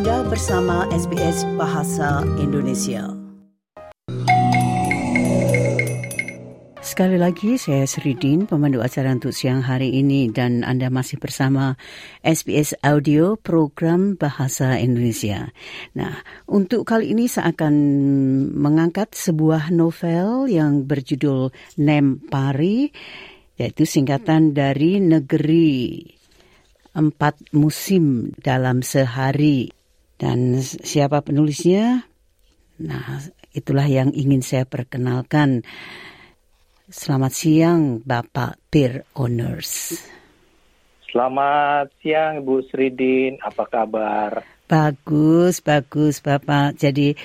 Anda bersama SBS Bahasa Indonesia. Sekali lagi saya Sridin, pemandu acara untuk siang hari ini dan Anda masih bersama SBS Audio program Bahasa Indonesia. Nah, untuk kali ini saya akan mengangkat sebuah novel yang berjudul Nempari, yaitu singkatan dari Negeri Empat Musim dalam Sehari dan siapa penulisnya? Nah, itulah yang ingin saya perkenalkan. Selamat siang, Bapak Peer Owners. Selamat siang, Bu Sridin. Apa kabar? Bagus, bagus, Bapak. Jadi,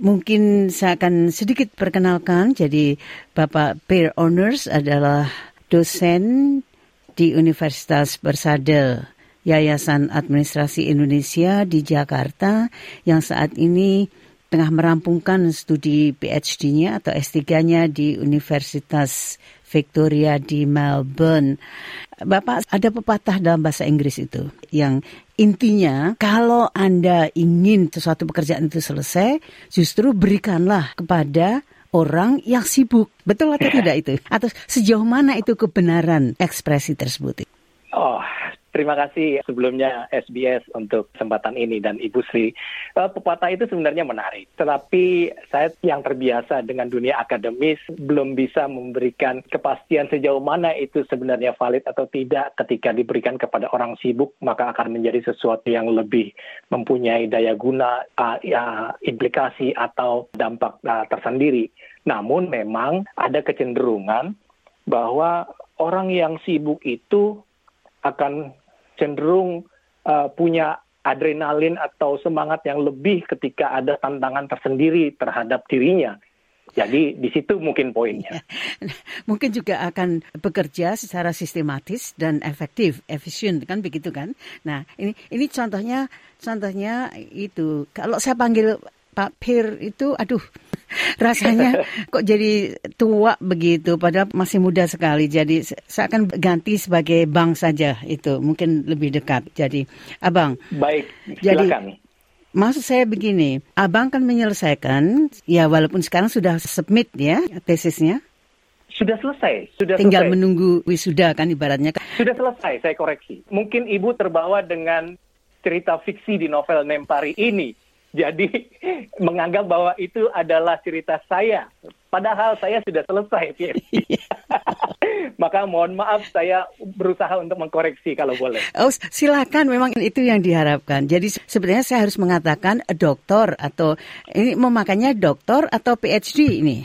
mungkin saya akan sedikit perkenalkan. Jadi, Bapak Peer Owners adalah dosen di Universitas Bersada Yayasan Administrasi Indonesia di Jakarta yang saat ini tengah merampungkan studi PhD-nya atau S3-nya di Universitas Victoria di Melbourne. Bapak, ada pepatah dalam bahasa Inggris itu yang intinya kalau Anda ingin sesuatu pekerjaan itu selesai, justru berikanlah kepada orang yang sibuk. Betul atau tidak itu? Atau sejauh mana itu kebenaran ekspresi tersebut? Oh, Terima kasih sebelumnya SBS untuk kesempatan ini dan Ibu Sri. Uh, pepatah itu sebenarnya menarik, tetapi saya yang terbiasa dengan dunia akademis belum bisa memberikan kepastian sejauh mana itu sebenarnya valid atau tidak ketika diberikan kepada orang sibuk maka akan menjadi sesuatu yang lebih mempunyai daya guna, uh, ya, implikasi atau dampak uh, tersendiri. Namun memang ada kecenderungan bahwa orang yang sibuk itu akan cenderung uh, punya adrenalin atau semangat yang lebih ketika ada tantangan tersendiri terhadap dirinya. Jadi di situ mungkin poinnya. mungkin juga akan bekerja secara sistematis dan efektif, efisien kan begitu kan? Nah ini ini contohnya contohnya itu kalau saya panggil Pak Pir itu aduh rasanya kok jadi tua begitu padahal masih muda sekali jadi saya akan ganti sebagai bang saja itu mungkin lebih dekat jadi abang baik silakan jadi, Maksud saya begini, abang kan menyelesaikan, ya walaupun sekarang sudah submit ya tesisnya, sudah selesai, sudah tinggal selesai. menunggu wisuda kan ibaratnya. Sudah selesai, saya koreksi. Mungkin ibu terbawa dengan cerita fiksi di novel Nempari ini jadi menganggap bahwa itu adalah cerita saya. Padahal saya sudah selesai Maka mohon maaf saya berusaha untuk mengkoreksi kalau boleh. Oh, silakan memang itu yang diharapkan. Jadi sebenarnya saya harus mengatakan dokter atau ini memakainya dokter atau PhD ini.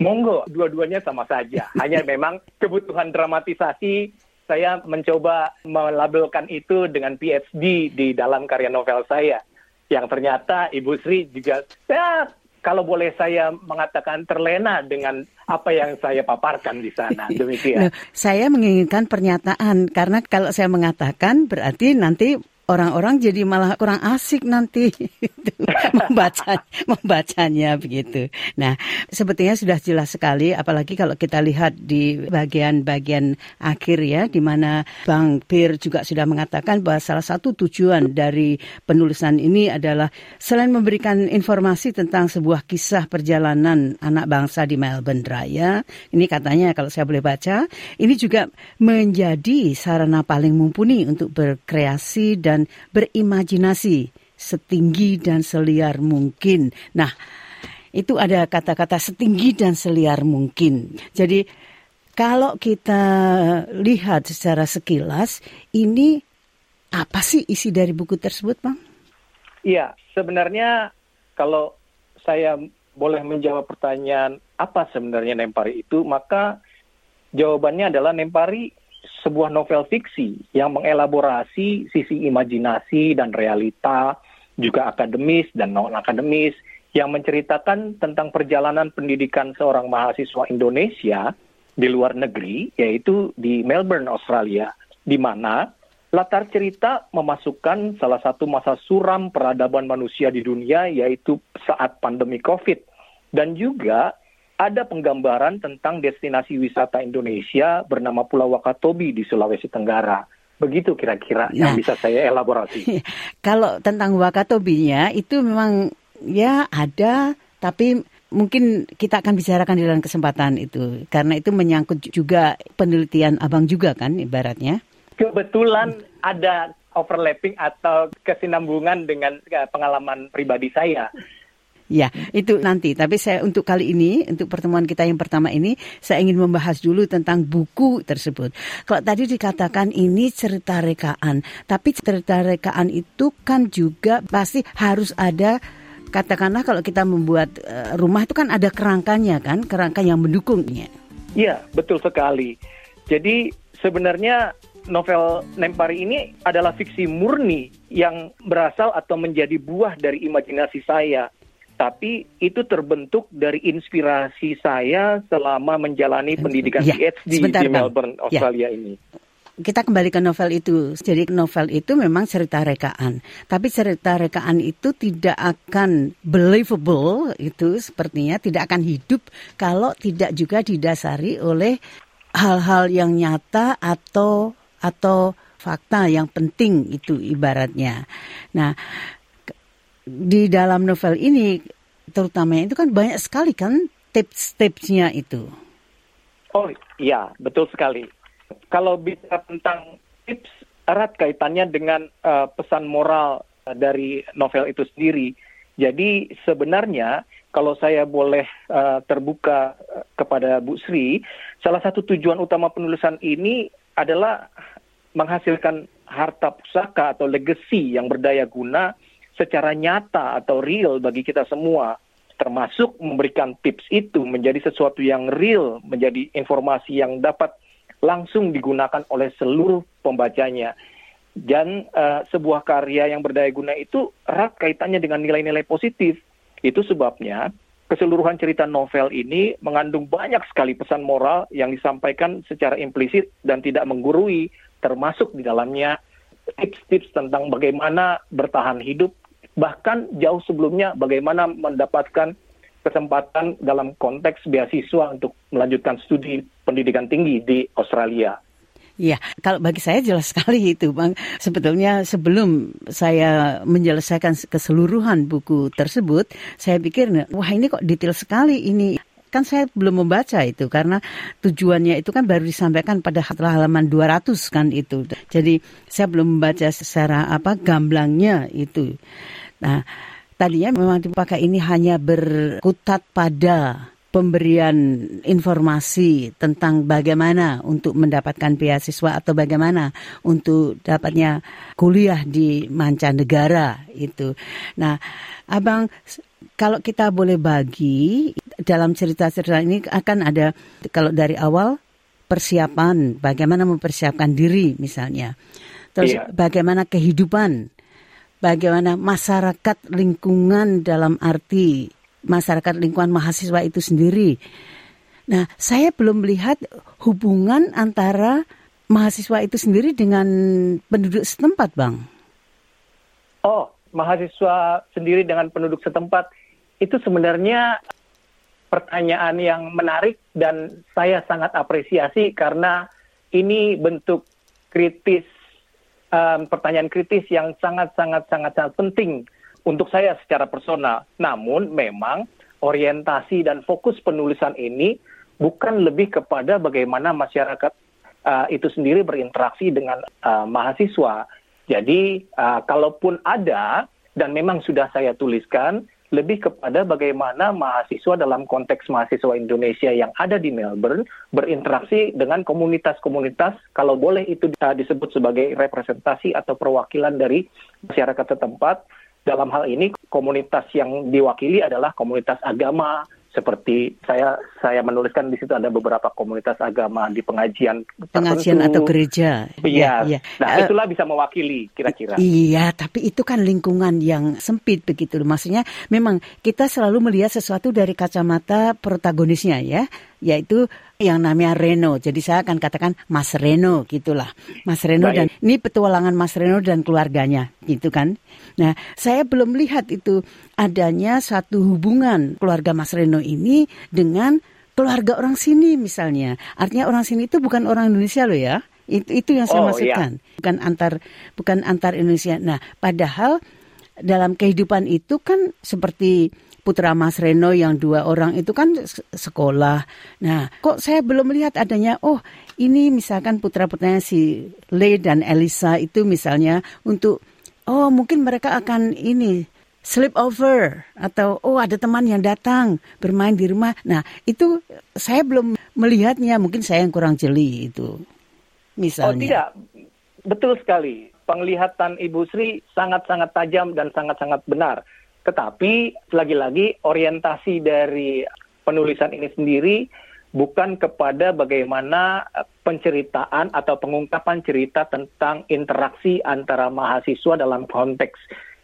Monggo, dua-duanya sama saja. Hanya memang kebutuhan dramatisasi saya mencoba melabelkan itu dengan PhD di dalam karya novel saya yang ternyata Ibu Sri juga ya kalau boleh saya mengatakan terlena dengan apa yang saya paparkan di sana. Demikian. Loh, saya menginginkan pernyataan karena kalau saya mengatakan berarti nanti orang-orang jadi malah kurang asik nanti membaca membacanya begitu. Nah, sebetulnya sudah jelas sekali apalagi kalau kita lihat di bagian-bagian akhir ya di mana Bang Pir juga sudah mengatakan bahwa salah satu tujuan dari penulisan ini adalah selain memberikan informasi tentang sebuah kisah perjalanan anak bangsa di Melbourne Raya, ini katanya kalau saya boleh baca, ini juga menjadi sarana paling mumpuni untuk berkreasi dan berimajinasi setinggi dan seliar mungkin. Nah, itu ada kata-kata setinggi dan seliar mungkin. Jadi kalau kita lihat secara sekilas, ini apa sih isi dari buku tersebut, Bang? Iya, sebenarnya kalau saya boleh menjawab pertanyaan apa sebenarnya Nempari itu, maka jawabannya adalah Nempari sebuah novel fiksi yang mengelaborasi sisi imajinasi dan realita, juga akademis dan non-akademis, yang menceritakan tentang perjalanan pendidikan seorang mahasiswa Indonesia di luar negeri, yaitu di Melbourne, Australia, di mana latar cerita memasukkan salah satu masa suram peradaban manusia di dunia, yaitu saat pandemi COVID. Dan juga ada penggambaran tentang destinasi wisata Indonesia bernama Pulau Wakatobi di Sulawesi Tenggara. Begitu kira-kira nah, yang bisa saya elaborasi. Kalau tentang wakatobinya itu memang ya ada, tapi mungkin kita akan bicarakan di dalam kesempatan itu karena itu menyangkut juga penelitian abang juga kan ibaratnya. Kebetulan ada overlapping atau kesinambungan dengan eh, pengalaman pribadi saya. Ya, itu nanti. Tapi saya untuk kali ini, untuk pertemuan kita yang pertama ini, saya ingin membahas dulu tentang buku tersebut. Kalau tadi dikatakan ini cerita rekaan, tapi cerita rekaan itu kan juga pasti harus ada katakanlah kalau kita membuat uh, rumah itu kan ada kerangkanya kan, kerangka yang mendukungnya. Iya, betul sekali. Jadi sebenarnya novel Nempari ini adalah fiksi murni yang berasal atau menjadi buah dari imajinasi saya. Tapi itu terbentuk dari inspirasi saya selama menjalani pendidikan ya, PhD di Melbourne, ya. Australia ya. ini kita kembali ke novel itu. Jadi novel itu memang cerita rekaan. Tapi cerita rekaan itu tidak akan believable itu sepertinya tidak akan hidup kalau tidak juga didasari oleh hal-hal yang nyata atau atau fakta yang penting itu ibaratnya. Nah, di dalam novel ini terutama itu kan banyak sekali kan tips-tipsnya itu. Oh iya, betul sekali kalau bicara tentang tips erat kaitannya dengan uh, pesan moral uh, dari novel itu sendiri. Jadi sebenarnya kalau saya boleh uh, terbuka kepada Bu Sri, salah satu tujuan utama penulisan ini adalah menghasilkan harta pusaka atau legacy yang berdaya guna secara nyata atau real bagi kita semua termasuk memberikan tips itu menjadi sesuatu yang real, menjadi informasi yang dapat langsung digunakan oleh seluruh pembacanya. Dan uh, sebuah karya yang berdaya guna itu erat kaitannya dengan nilai-nilai positif. Itu sebabnya keseluruhan cerita novel ini mengandung banyak sekali pesan moral yang disampaikan secara implisit dan tidak menggurui, termasuk di dalamnya tips-tips tentang bagaimana bertahan hidup, bahkan jauh sebelumnya bagaimana mendapatkan kesempatan dalam konteks beasiswa untuk melanjutkan studi pendidikan tinggi di Australia. Iya, kalau bagi saya jelas sekali itu, Bang. Sebetulnya sebelum saya menyelesaikan keseluruhan buku tersebut, saya pikir, wah ini kok detail sekali ini. Kan saya belum membaca itu karena tujuannya itu kan baru disampaikan pada halaman 200 kan itu. Jadi saya belum membaca secara apa gamblangnya itu. Nah, tadinya memang dipakai ini hanya berkutat pada pemberian informasi tentang bagaimana untuk mendapatkan beasiswa atau bagaimana untuk dapatnya kuliah di mancanegara itu. Nah, Abang kalau kita boleh bagi dalam cerita-cerita ini akan ada kalau dari awal persiapan bagaimana mempersiapkan diri misalnya. Terus iya. bagaimana kehidupan bagaimana masyarakat lingkungan dalam arti masyarakat lingkungan mahasiswa itu sendiri. Nah, saya belum melihat hubungan antara mahasiswa itu sendiri dengan penduduk setempat, Bang. Oh, mahasiswa sendiri dengan penduduk setempat itu sebenarnya pertanyaan yang menarik dan saya sangat apresiasi karena ini bentuk kritis um, pertanyaan kritis yang sangat sangat sangat sangat penting untuk saya secara personal. Namun memang orientasi dan fokus penulisan ini bukan lebih kepada bagaimana masyarakat uh, itu sendiri berinteraksi dengan uh, mahasiswa. Jadi uh, kalaupun ada dan memang sudah saya tuliskan lebih kepada bagaimana mahasiswa dalam konteks mahasiswa Indonesia yang ada di Melbourne berinteraksi dengan komunitas-komunitas, kalau boleh itu disebut sebagai representasi atau perwakilan dari masyarakat setempat. Dalam hal ini, komunitas yang diwakili adalah komunitas agama, seperti saya saya menuliskan di situ ada beberapa komunitas agama di pengajian pengajian tertentu. atau gereja. Iya. Ya, Nah, uh, itulah bisa mewakili kira-kira. Iya, tapi itu kan lingkungan yang sempit begitu. Maksudnya memang kita selalu melihat sesuatu dari kacamata protagonisnya ya, yaitu yang namanya Reno. Jadi saya akan katakan Mas Reno gitulah. Mas Reno Baik. dan ini petualangan Mas Reno dan keluarganya gitu kan. Nah, saya belum lihat itu adanya satu hubungan keluarga Mas Reno ini dengan keluarga orang sini misalnya. Artinya orang sini itu bukan orang Indonesia loh ya. Itu itu yang saya Oh, maksudkan. Bukan antar bukan antar Indonesia. Nah, padahal dalam kehidupan itu kan seperti putra Mas Reno yang dua orang itu kan sekolah. Nah, kok saya belum melihat adanya oh ini misalkan putra-putranya si Le dan Elisa itu misalnya untuk oh mungkin mereka akan ini sleep over atau oh ada teman yang datang bermain di rumah. Nah, itu saya belum melihatnya, mungkin saya yang kurang jeli itu. Misalnya. Oh tidak, betul sekali. Penglihatan Ibu Sri sangat-sangat tajam dan sangat-sangat benar. Tetapi lagi-lagi orientasi dari penulisan ini sendiri bukan kepada bagaimana eh, penceritaan atau pengungkapan cerita tentang interaksi antara mahasiswa dalam konteks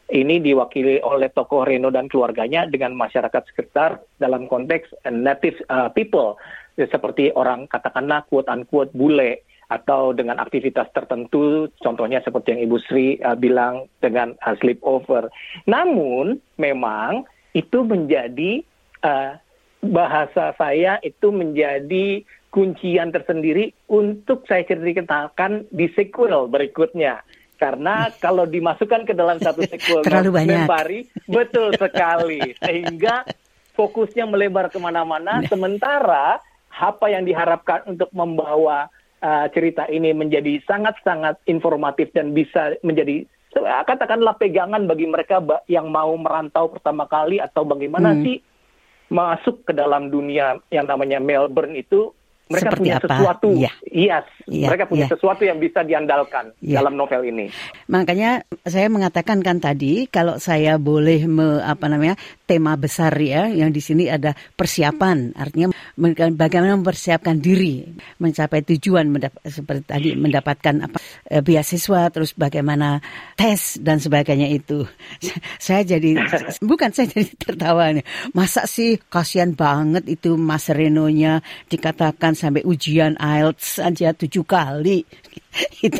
ini diwakili oleh tokoh Reno dan keluarganya dengan masyarakat sekitar dalam konteks native uh, people seperti orang katakanlah quote unquote bule atau dengan aktivitas tertentu contohnya seperti yang Ibu Sri uh, bilang dengan uh, sleepover. Namun memang itu menjadi uh, bahasa saya itu menjadi kuncian tersendiri untuk saya ceritakan di sequel berikutnya. Karena kalau dimasukkan ke dalam satu sequel Terlalu banyak. Membari, betul sekali. Sehingga fokusnya melebar ke mana-mana. Sementara apa yang diharapkan untuk membawa uh, cerita ini menjadi sangat-sangat informatif dan bisa menjadi uh, katakanlah pegangan bagi mereka yang mau merantau pertama kali atau bagaimana Hmm. sih masuk ke dalam dunia yang namanya Melbourne itu mereka Seperti punya apa? sesuatu Iya. yes Iya, mereka punya iya. sesuatu yang bisa diandalkan Iya. dalam novel ini Makanya saya mengatakan kan tadi kalau saya boleh me, apa namanya tema besar ya yang di sini ada persiapan. Artinya bagaimana mempersiapkan diri mencapai tujuan seperti tadi mendapatkan apa eh, beasiswa terus bagaimana tes dan sebagainya itu. Saya jadi bukan saya jadi tertawa nih. Masa sih kasihan banget itu Mas Renonya dikatakan sampai ujian IELTS aja tujuh kali. Itu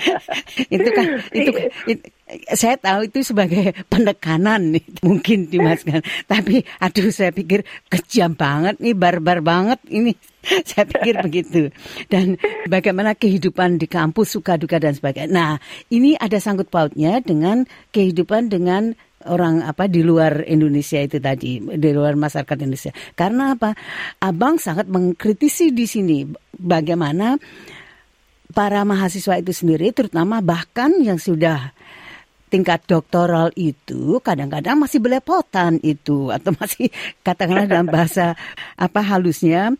itu kan itu, it- saya tahu itu sebagai penekanan nih, mungkin dimasukkan tapi aduh saya pikir kejam banget nih barbar banget ini. Saya pikir begitu. Dan bagaimana kehidupan di kampus suka duka dan sebagainya. Nah ini ada sangkut pautnya dengan kehidupan dengan orang apa di luar Indonesia itu tadi di luar masyarakat Indonesia. Karena apa? Abang sangat mengkritisi di sini bagaimana para mahasiswa itu sendiri, terutama bahkan yang sudah tingkat doktoral itu kadang-kadang masih belepotan itu atau masih katakanlah dalam bahasa apa halusnya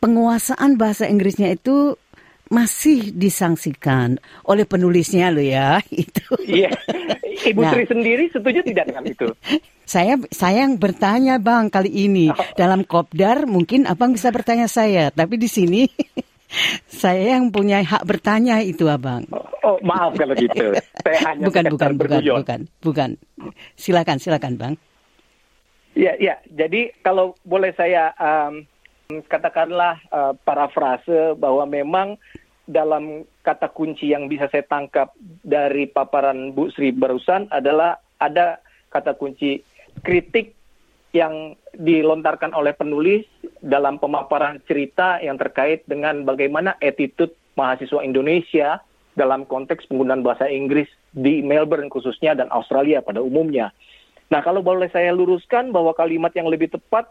penguasaan bahasa Inggrisnya itu masih disangsikan oleh penulisnya lo ya itu Iya, Ibu Nah. Sri sendiri setuju tidak dengan itu? saya saya yang bertanya bang kali ini dalam kopdar mungkin abang bisa bertanya saya tapi di sini saya yang punya hak bertanya itu abang Oh, maaf kalau gitu. Saya hanya bukan bukan bukan bukan bukan silakan silakan bang Iya, iya. Jadi kalau boleh saya um, katakanlah uh, parafrase bahwa memang dalam kata kunci yang bisa saya tangkap dari paparan Bu Sri barusan adalah ada kata kunci kritik yang dilontarkan oleh penulis dalam pemaparan cerita yang terkait dengan bagaimana attitude mahasiswa Indonesia dalam konteks penggunaan bahasa Inggris di Melbourne khususnya dan Australia pada umumnya. Nah, kalau boleh saya luruskan bahwa kalimat yang lebih tepat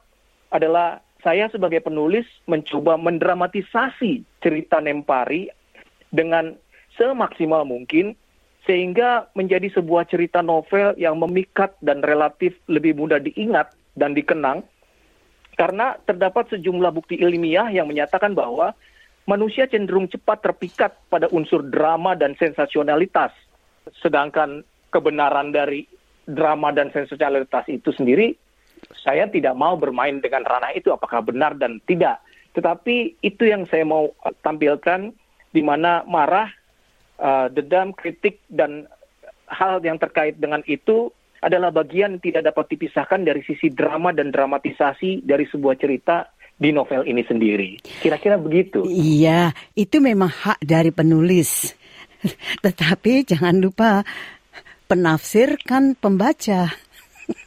adalah saya sebagai penulis mencoba mendramatisasi cerita Nempari dengan semaksimal mungkin sehingga menjadi sebuah cerita novel yang memikat dan relatif lebih mudah diingat dan dikenang karena terdapat sejumlah bukti ilmiah yang menyatakan bahwa manusia cenderung cepat terpikat pada unsur drama dan sensasionalitas. Sedangkan kebenaran dari drama dan sensasionalitas itu sendiri, saya tidak mau bermain dengan ranah itu apakah benar dan tidak. Tetapi itu yang saya mau eh, tampilkan di mana marah, eh, dendam, kritik dan hal yang terkait dengan itu adalah bagian yang tidak dapat dipisahkan dari sisi drama dan dramatisasi dari sebuah cerita di novel ini sendiri. Kira-kira begitu. iya itu memang hak dari penulis tetapi jangan lupa penafsir kan pembaca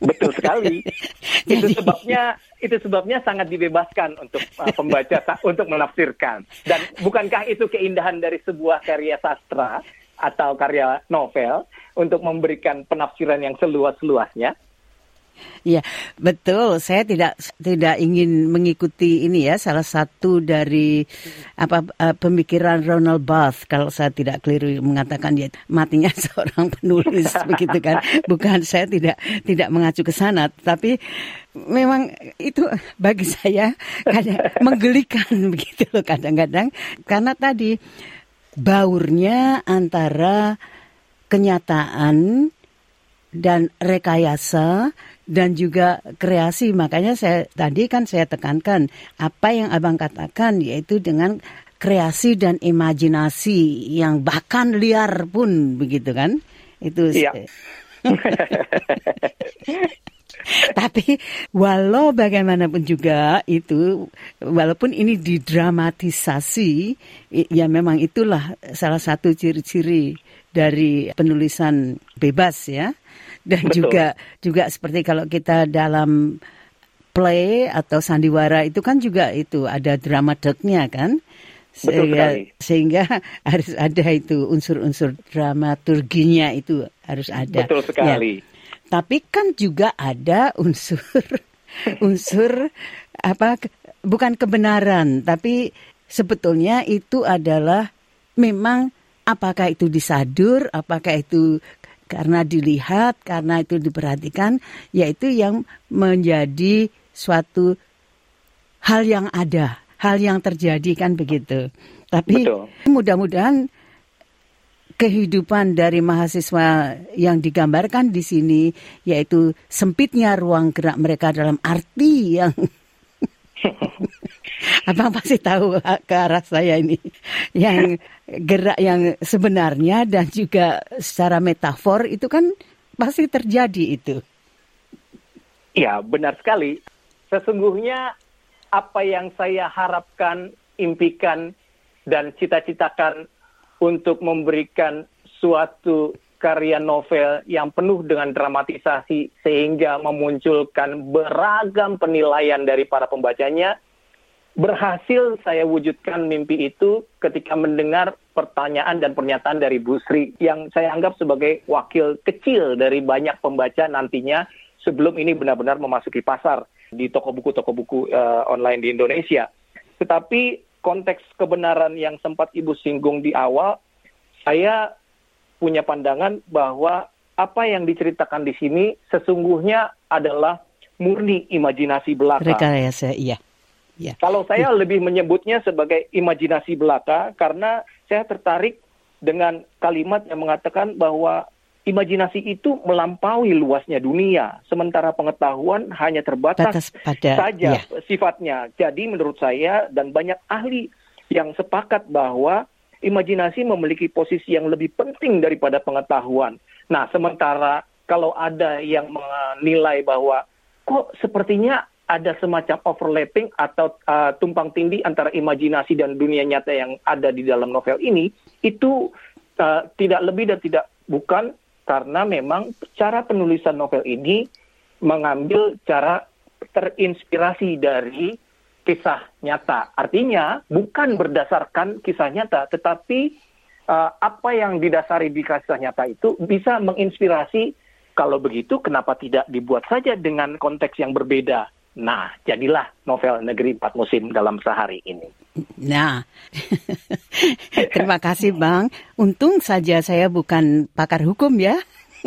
Betul sekali. itu sebabnya itu sebabnya sangat dibebaskan untuk uh, pembaca untuk menafsirkan. Dan bukankah itu keindahan dari sebuah karya sastra atau karya novel untuk memberikan penafsiran yang seluas-luasnya? Iya, betul. Saya tidak tidak ingin mengikuti ini ya salah satu dari apa uh, pemikiran Ronald Barth kalau saya tidak keliru mengatakan dia matinya seorang penulis begitu kan. Bukan saya tidak tidak mengacu ke sana, tapi memang itu bagi saya kadang menggelikan begitu loh kadang-kadang karena tadi baurnya antara kenyataan dan rekayasa dan juga kreasi. Makanya saya tadi kan saya tekankan apa yang Abang katakan yaitu dengan kreasi dan imajinasi yang bahkan liar pun begitu kan. Itu iya. Tapi walau bagaimanapun juga itu walaupun ini didramatisasi ya memang itulah salah satu ciri-ciri dari penulisan bebas ya. Dan Betul. juga juga seperti kalau kita dalam play atau sandiwara itu kan juga itu ada dramaturgnya kan? Sehingga sehingga harus ada itu unsur-unsur dramaturginya itu harus ada. Betul sekali. Ya. Tapi kan juga ada unsur unsur apa bukan kebenaran tapi sebetulnya itu adalah memang apakah itu disadur apakah itu karena dilihat, karena itu diperhatikan, yaitu yang menjadi suatu hal yang ada, hal yang terjadi kan begitu. Tapi mudah-mudahan kehidupan dari mahasiswa yang digambarkan di sini yaitu sempitnya ruang gerak mereka dalam arti yang Abang pasti tahu ke arah saya ini. Yang gerak yang sebenarnya dan juga secara metafor itu kan pasti terjadi itu. Ya, benar sekali. Sesungguhnya apa yang saya harapkan, impikan, dan cita-citakan untuk memberikan suatu karya novel yang penuh dengan dramatisasi sehingga memunculkan beragam penilaian dari para pembacanya berhasil saya wujudkan mimpi itu ketika mendengar pertanyaan dan pernyataan dari Bu Sri yang saya anggap sebagai wakil kecil dari banyak pembaca nantinya sebelum ini benar-benar memasuki pasar di toko buku toko buku uh, online di Indonesia. Tetapi konteks kebenaran yang sempat Ibu singgung di awal, saya punya pandangan bahwa apa yang diceritakan di sini sesungguhnya adalah murni imajinasi belaka. Rekayasa, iya. Ya. Kalau saya lebih menyebutnya sebagai imajinasi belaka karena saya tertarik dengan kalimat yang mengatakan bahwa imajinasi itu melampaui luasnya dunia, sementara pengetahuan hanya terbatas pada, saja ya. sifatnya. Jadi menurut saya dan banyak ahli yang sepakat bahwa imajinasi memiliki posisi yang lebih penting daripada pengetahuan. Nah, sementara kalau ada yang menilai bahwa kok sepertinya ada semacam overlapping atau uh, tumpang tindih antara imajinasi dan dunia nyata yang ada di dalam novel ini itu uh, tidak lebih dan tidak bukan karena memang cara penulisan novel ini mengambil cara terinspirasi dari kisah nyata. Artinya bukan berdasarkan kisah nyata, tetapi uh, apa yang didasari di kisah nyata itu bisa menginspirasi. Kalau begitu, kenapa tidak dibuat saja dengan konteks yang berbeda? Nah, jadilah novel Negeri Empat Musim dalam sehari ini. Nah, terima kasih Bang. Untung saja saya bukan pakar hukum ya.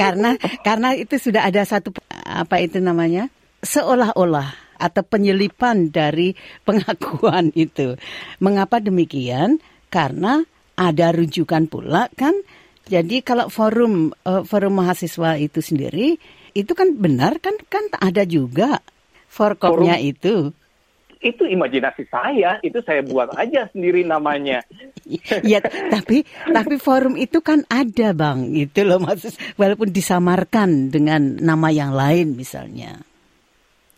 karena karena itu sudah ada satu apa itu namanya seolah-olah atau penyelipan dari pengakuan itu. Mengapa demikian? Karena ada rujukan pula kan. Jadi kalau forum uh, forum mahasiswa itu sendiri itu kan benar kan kan ada juga forkopnya itu. Itu imajinasi saya, itu saya buat aja sendiri namanya. Iya, tapi tapi forum itu kan ada bang, itu loh maksud walaupun disamarkan dengan nama yang lain misalnya.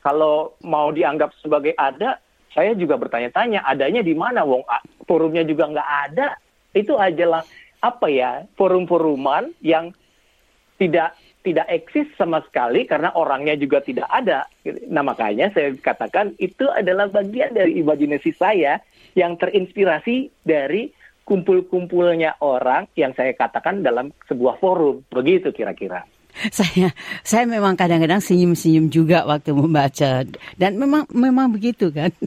Kalau mau dianggap sebagai ada, saya juga bertanya-tanya adanya di mana, wong forumnya juga nggak ada. Itu aja lah apa ya forum-foruman yang tidak tidak eksis sama sekali karena orangnya juga tidak ada. Nah makanya saya katakan itu adalah bagian dari imajinasi saya yang terinspirasi dari kumpul-kumpulnya orang yang saya katakan dalam sebuah forum. Begitu kira-kira. Saya saya memang kadang-kadang senyum-senyum juga waktu membaca dan memang memang begitu kan.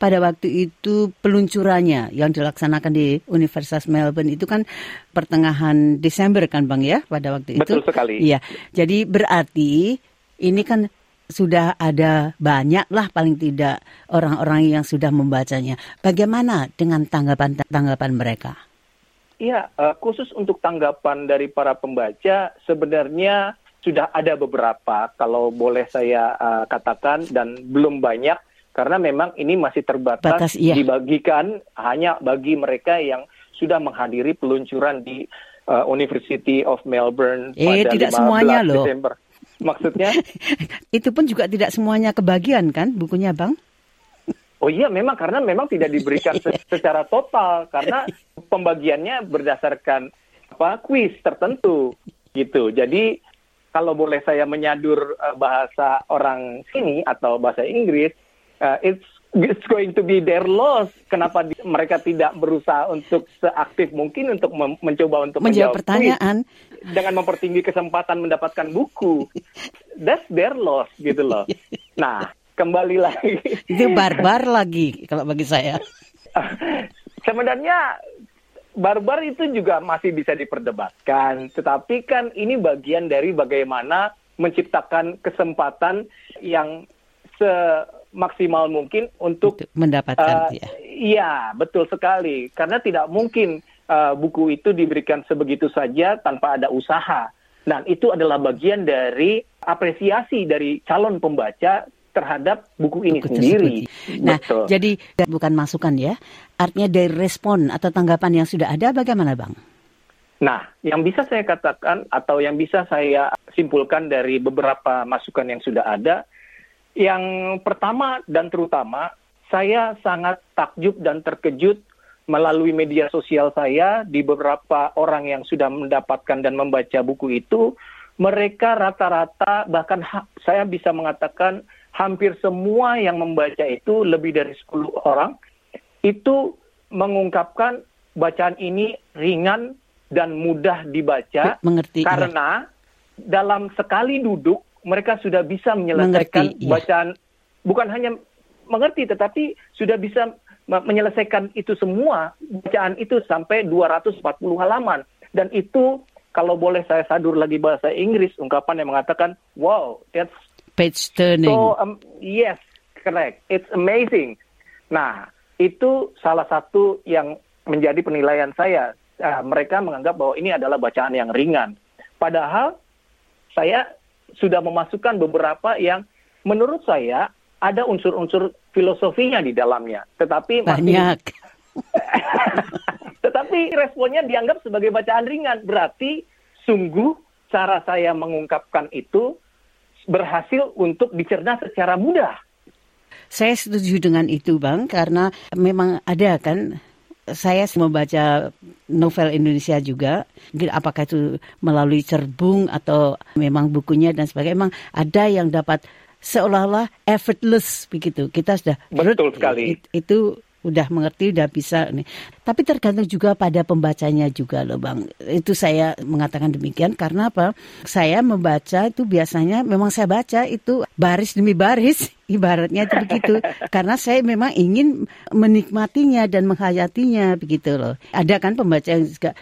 pada waktu itu peluncurannya yang dilaksanakan di Universitas Melbourne itu kan pertengahan Desember kan Bang ya pada waktu itu. Betul sekali. Iya. Jadi berarti ini kan sudah ada banyak lah paling tidak orang-orang yang sudah membacanya. Bagaimana dengan tanggapan-tanggapan mereka? Iya, uh, khusus untuk tanggapan dari para pembaca sebenarnya sudah ada beberapa kalau boleh saya uh, katakan dan belum banyak karena memang ini masih terbatas Batas, iya. dibagikan hanya bagi mereka yang sudah menghadiri peluncuran di uh, University of Melbourne eh, pada tidak 15 semuanya loh. Desember. Maksudnya? itu pun juga tidak semuanya kebagian kan bukunya, Bang? Oh iya, memang karena memang tidak diberikan secara total karena pembagiannya berdasarkan apa kuis tertentu gitu. Jadi kalau boleh saya menyadur uh, bahasa orang sini atau bahasa Inggris, uh, it's it's going to be their loss. Kenapa di, mereka tidak berusaha untuk seaktif mungkin untuk mem mencoba untuk menjawab pertanyaan dengan mempertinggi kesempatan mendapatkan buku. That's their loss gitu loh. Nah, kembali lagi. Itu barbar lagi kalau bagi saya. Sebenarnya barbar itu juga masih bisa diperdebatkan, tetapi kan ini bagian dari bagaimana menciptakan kesempatan yang se maksimal mungkin untuk, mendapatkan uh, ya. Iya, betul sekali. Karena tidak mungkin uh, buku itu diberikan sebegitu saja tanpa ada usaha. Dan itu adalah bagian dari apresiasi dari calon pembaca terhadap buku ini buku sendiri. Nah, Betul. jadi bukan masukan ya. Artinya dari respon atau tanggapan yang sudah ada bagaimana, Bang? Nah, yang bisa saya katakan atau yang bisa saya simpulkan dari beberapa masukan yang sudah ada yang pertama dan terutama, saya sangat takjub dan terkejut melalui media sosial saya di beberapa orang yang sudah mendapatkan dan membaca buku itu, mereka rata-rata bahkan ha saya bisa mengatakan hampir semua yang membaca itu lebih dari 10 orang itu mengungkapkan bacaan ini ringan dan mudah dibaca Mengerti, iya. karena ya. dalam sekali duduk mereka sudah bisa menyelesaikan mengerti, iya. bacaan. Bukan hanya mengerti tetapi sudah bisa menyelesaikan itu semua bacaan itu sampai 240 halaman. Dan itu kalau boleh saya sadur lagi bahasa Inggris ungkapan yang mengatakan wow that's page turning. so um, yes correct. It's amazing. Nah itu salah satu yang menjadi penilaian saya. Uh, mereka menganggap bahwa ini adalah bacaan yang ringan. Padahal saya sudah memasukkan beberapa yang menurut saya ada unsur-unsur filosofinya di dalamnya. Tetapi banyak. tetapi responnya dianggap sebagai bacaan ringan. Berarti sungguh cara saya mengungkapkan itu berhasil untuk dicerna secara mudah. Saya setuju dengan itu, Bang, karena memang ada kan saya membaca novel Indonesia juga, apakah itu melalui cerbung atau memang bukunya dan sebagainya, memang ada yang dapat seolah-olah effortless begitu. Kita sudah betul sekali. Itu udah mengerti, udah bisa nih. Tapi tergantung juga pada pembacanya juga loh Bang. Itu saya mengatakan demikian karena apa? Saya membaca itu biasanya memang saya baca itu baris demi baris, ibaratnya itu begitu. karena saya memang ingin menikmatinya dan menghayatinya begitu loh. Ada kan pembaca yang juga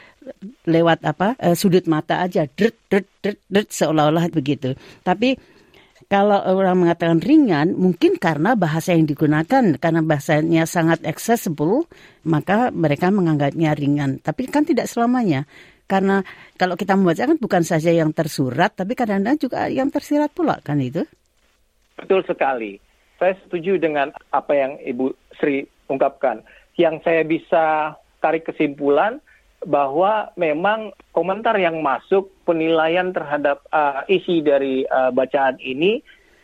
lewat apa uh, sudut mata aja, dret, dret, dret, seolah-olah begitu. Tapi kalau orang mengatakan ringan, mungkin karena bahasa yang digunakan, karena bahasanya sangat accessible, maka mereka menganggapnya ringan. Tapi kan tidak selamanya. Karena kalau kita membaca kan bukan saja yang tersurat, tapi kadang-kadang juga yang tersirat pula kan itu. Betul sekali. Saya setuju dengan apa yang Ibu Sri ungkapkan. Yang saya bisa tarik kesimpulan, bahwa memang komentar yang masuk penilaian terhadap uh, isi dari uh, bacaan ini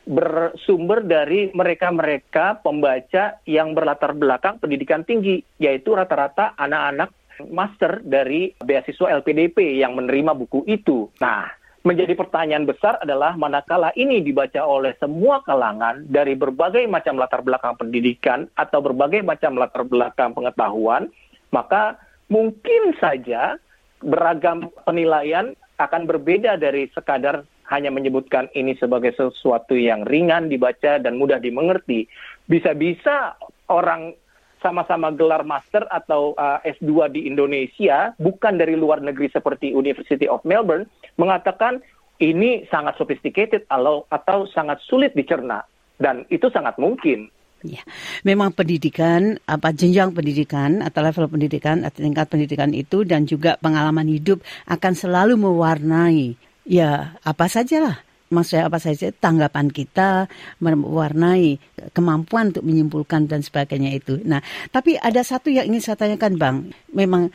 bersumber dari mereka-mereka pembaca yang berlatar belakang pendidikan tinggi, yaitu rata-rata anak-anak master dari beasiswa LPDP yang menerima buku itu. Nah, menjadi pertanyaan besar adalah manakala ini dibaca oleh semua kalangan dari berbagai macam latar belakang pendidikan atau berbagai macam latar belakang pengetahuan, maka mungkin saja beragam penilaian akan berbeda dari sekadar hanya menyebutkan ini sebagai sesuatu yang ringan dibaca dan mudah dimengerti. Bisa-bisa orang sama-sama gelar master atau uh, S2 di Indonesia, bukan dari luar negeri seperti University of Melbourne, mengatakan ini sangat sophisticated atau, atau sangat sulit dicerna. Dan itu sangat mungkin. Ya, memang pendidikan, apa jenjang pendidikan atau level pendidikan atau tingkat pendidikan itu dan juga pengalaman hidup akan selalu mewarnai ya apa sajalah maksudnya apa saja tanggapan kita mewarnai kemampuan untuk menyimpulkan dan sebagainya itu. Nah, tapi ada satu yang ingin saya tanyakan, Bang. Memang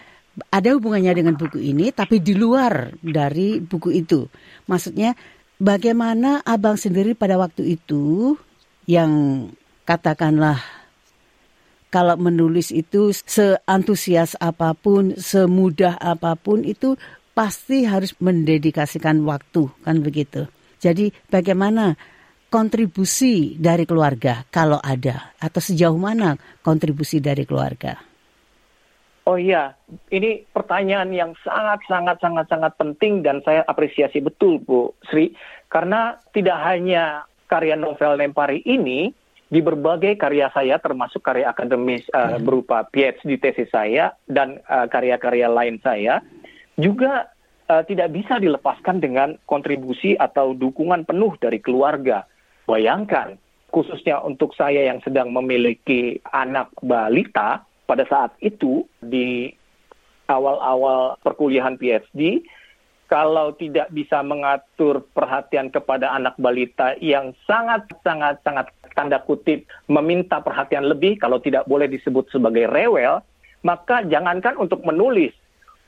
ada hubungannya dengan buku ini, tapi di luar dari buku itu. Maksudnya, bagaimana Abang sendiri pada waktu itu yang katakanlah kalau menulis itu seantusias apa pun, semudah apa pun itu pasti harus mendedikasikan waktu, kan begitu. Jadi bagaimana kontribusi dari keluarga kalau ada atau sejauh mana kontribusi dari keluarga? Oh iya, ini pertanyaan yang sangat sangat sangat sangat penting dan saya apresiasi betul Bu Sri karena tidak hanya karya novel Lempari ini di berbagai karya saya termasuk karya akademis uh, berupa PhD tesis saya dan uh, karya-karya lain saya juga uh, tidak bisa dilepaskan dengan kontribusi atau dukungan penuh dari keluarga. Bayangkan, khususnya untuk saya yang sedang memiliki anak balita pada saat itu di awal-awal perkuliahan PhD, kalau tidak bisa mengatur perhatian kepada anak balita yang sangat sangat sangat tanda kutip meminta perhatian lebih kalau tidak boleh disebut sebagai rewel, maka jangankan untuk menulis,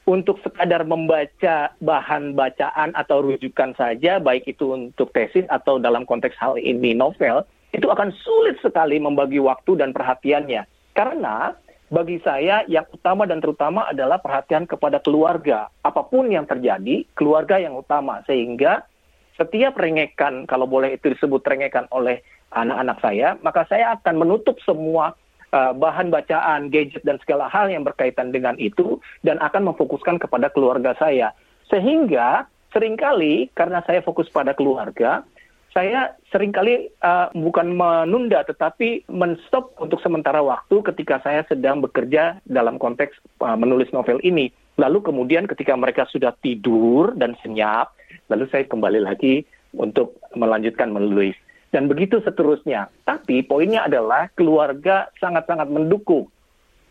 untuk sekadar membaca bahan bacaan atau rujukan saja, baik itu untuk tesis atau dalam konteks hal ini novel, itu akan sulit sekali membagi waktu dan perhatiannya. Karena bagi saya yang utama dan terutama adalah perhatian kepada keluarga. Apa pun yang terjadi, keluarga yang utama. Sehingga setiap rengekan, kalau boleh itu disebut rengekan oleh anak-anak saya, maka saya akan menutup semua uh, bahan bacaan, gadget dan segala hal yang berkaitan dengan itu dan akan memfokuskan kepada keluarga saya. Sehingga sering kali karena saya fokus pada keluarga, saya sering kali uh, bukan menunda tetapi menstop untuk sementara waktu ketika saya sedang bekerja dalam konteks uh, menulis novel ini. Lalu kemudian ketika mereka sudah tidur dan senyap, lalu saya kembali lagi untuk melanjutkan menulis dan begitu seterusnya. Tapi poinnya adalah keluarga sangat-sangat mendukung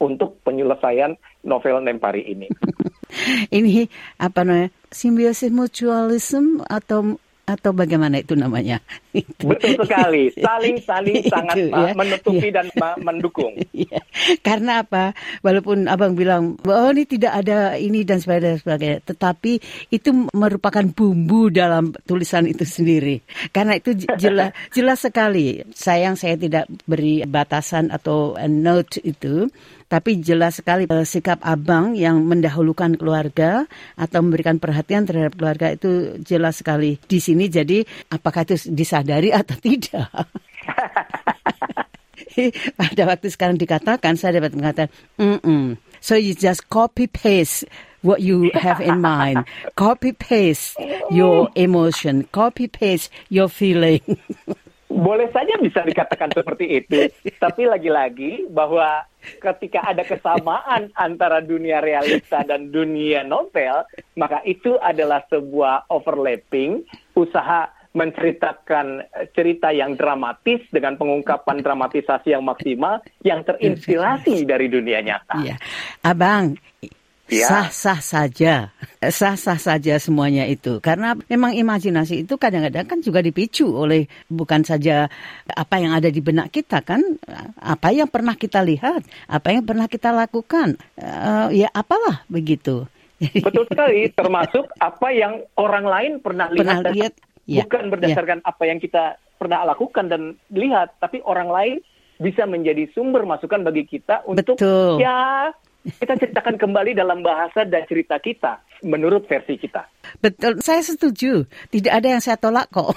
untuk penyelesaian novel Nempari ini. ini apa namanya simbiosis mutualism atau atau bagaimana itu namanya? Betul sekali, saling-saling sangat ya, menutupi ya. dan mendukung. Ya. Karena apa? Walaupun abang bilang, oh ini tidak ada ini dan sebagainya, sebagainya, tetapi itu merupakan bumbu dalam tulisan itu sendiri. Karena itu jelas jelas sekali. Sayang saya tidak beri batasan atau note itu tapi jelas sekali uh, sikap abang yang mendahulukan keluarga atau memberikan perhatian terhadap keluarga itu jelas sekali di sini. Jadi apakah itu disadari atau tidak? Pada waktu sekarang dikatakan, saya dapat mengatakan, mm -mm. so you just copy paste what you have in mind, copy paste your emotion, copy paste your feeling. boleh saja bisa dikatakan seperti itu. Tapi lagi-lagi bahwa ketika ada kesamaan antara dunia realita dan dunia novel, maka itu adalah sebuah overlapping usaha menceritakan cerita yang dramatis dengan pengungkapan dramatisasi yang maksimal yang terinspirasi dari dunia nyata. Iya. Abang. Sah-sah saja, sah-sah saja semuanya itu. Karena memang imajinasi itu kadang-kadang kan juga dipicu oleh bukan saja apa yang ada di benak kita kan, apa yang pernah kita lihat, apa yang pernah kita lakukan, uh, ya apalah begitu. Betul sekali, termasuk apa yang orang lain pernah, pernah lihat, lihat ya, bukan ya. berdasarkan ya. apa yang kita pernah lakukan dan lihat, tapi orang lain bisa menjadi sumber masukan bagi kita untuk Betul. ya Kita ceritakan kembali dalam bahasa dan cerita kita menurut versi kita. Betul, saya setuju. Tidak ada yang saya tolak kok.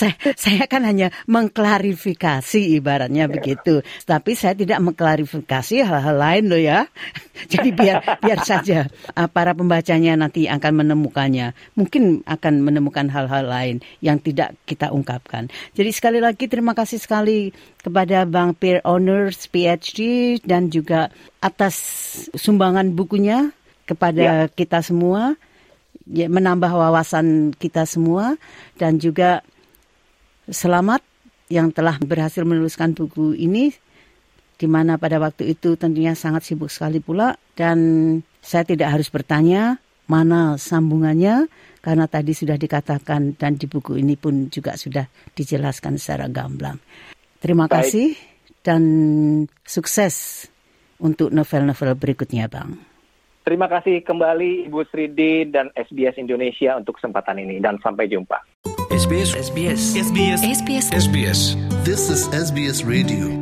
saya, saya kan hanya mengklarifikasi ibaratnya ya. begitu. Tapi saya tidak mengklarifikasi hal-hal lain loh ya. Jadi biar biar saja uh, para pembacanya nanti akan menemukannya. Mungkin akan menemukan hal-hal lain yang tidak kita ungkapkan. Jadi sekali lagi terima kasih sekali kepada Bang Peer Honors PhD dan juga atas sumbangan bukunya kepada ya. kita semua ya, menambah wawasan kita semua dan juga selamat yang telah berhasil menuliskan buku ini di mana pada waktu itu tentunya sangat sibuk sekali pula dan saya tidak harus bertanya mana sambungannya karena tadi sudah dikatakan dan di buku ini pun juga sudah dijelaskan secara gamblang. Terima Baik. kasih dan sukses untuk novel-novel berikutnya, Bang. Terima kasih kembali Ibu Sridi dan SBS Indonesia untuk kesempatan ini dan sampai jumpa. SBS SBS SBS SBS SBS This is SBS Radio.